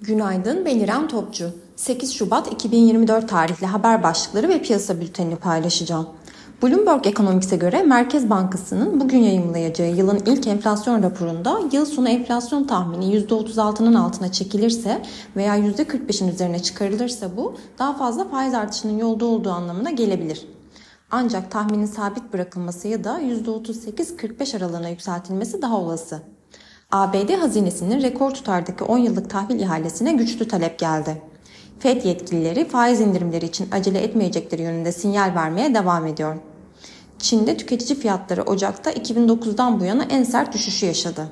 Günaydın ben İrem Topçu. 8 Şubat 2024 tarihli haber başlıkları ve piyasa bültenini paylaşacağım. Bloomberg Economics'e göre Merkez Bankası'nın bugün yayımlayacağı yılın ilk enflasyon raporunda yıl sonu enflasyon tahmini %36'nın altına çekilirse veya %45'in üzerine çıkarılırsa bu daha fazla faiz artışının yolda olduğu anlamına gelebilir. Ancak tahminin sabit bırakılması ya da %38-45 aralığına yükseltilmesi daha olası. ABD hazinesinin rekor tutardaki 10 yıllık tahvil ihalesine güçlü talep geldi. FED yetkilileri faiz indirimleri için acele etmeyecekleri yönünde sinyal vermeye devam ediyor. Çin'de tüketici fiyatları Ocak'ta 2009'dan bu yana en sert düşüşü yaşadı.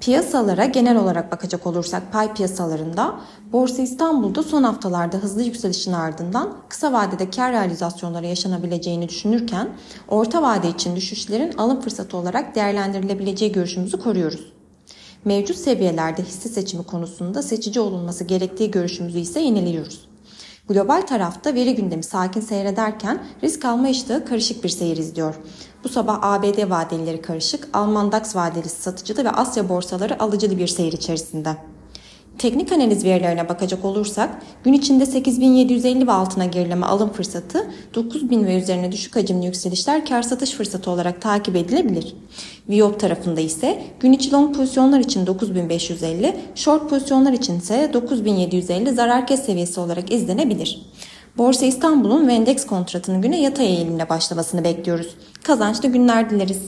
Piyasalara genel olarak bakacak olursak pay piyasalarında Borsa İstanbul'da son haftalarda hızlı yükselişin ardından kısa vadede kar realizasyonları yaşanabileceğini düşünürken orta vade için düşüşlerin alım fırsatı olarak değerlendirilebileceği görüşümüzü koruyoruz. Mevcut seviyelerde hisse seçimi konusunda seçici olunması gerektiği görüşümüzü ise yeniliyoruz. Global tarafta veri gündemi sakin seyrederken risk alma iştahı karışık bir seyir izliyor. Bu sabah ABD vadelileri karışık, Alman DAX vadelisi satıcılı ve Asya borsaları alıcılı bir seyir içerisinde. Teknik analiz verilerine bakacak olursak gün içinde 8750 ve altına gerileme alım fırsatı 9000 ve üzerine düşük hacimli yükselişler kar satış fırsatı olarak takip edilebilir. Viyop tarafında ise gün içi long pozisyonlar için 9550, short pozisyonlar için ise 9750 zarar kes seviyesi olarak izlenebilir. Borsa İstanbul'un ve endeks kontratının güne yatay eğilimle başlamasını bekliyoruz. Kazançlı günler dileriz.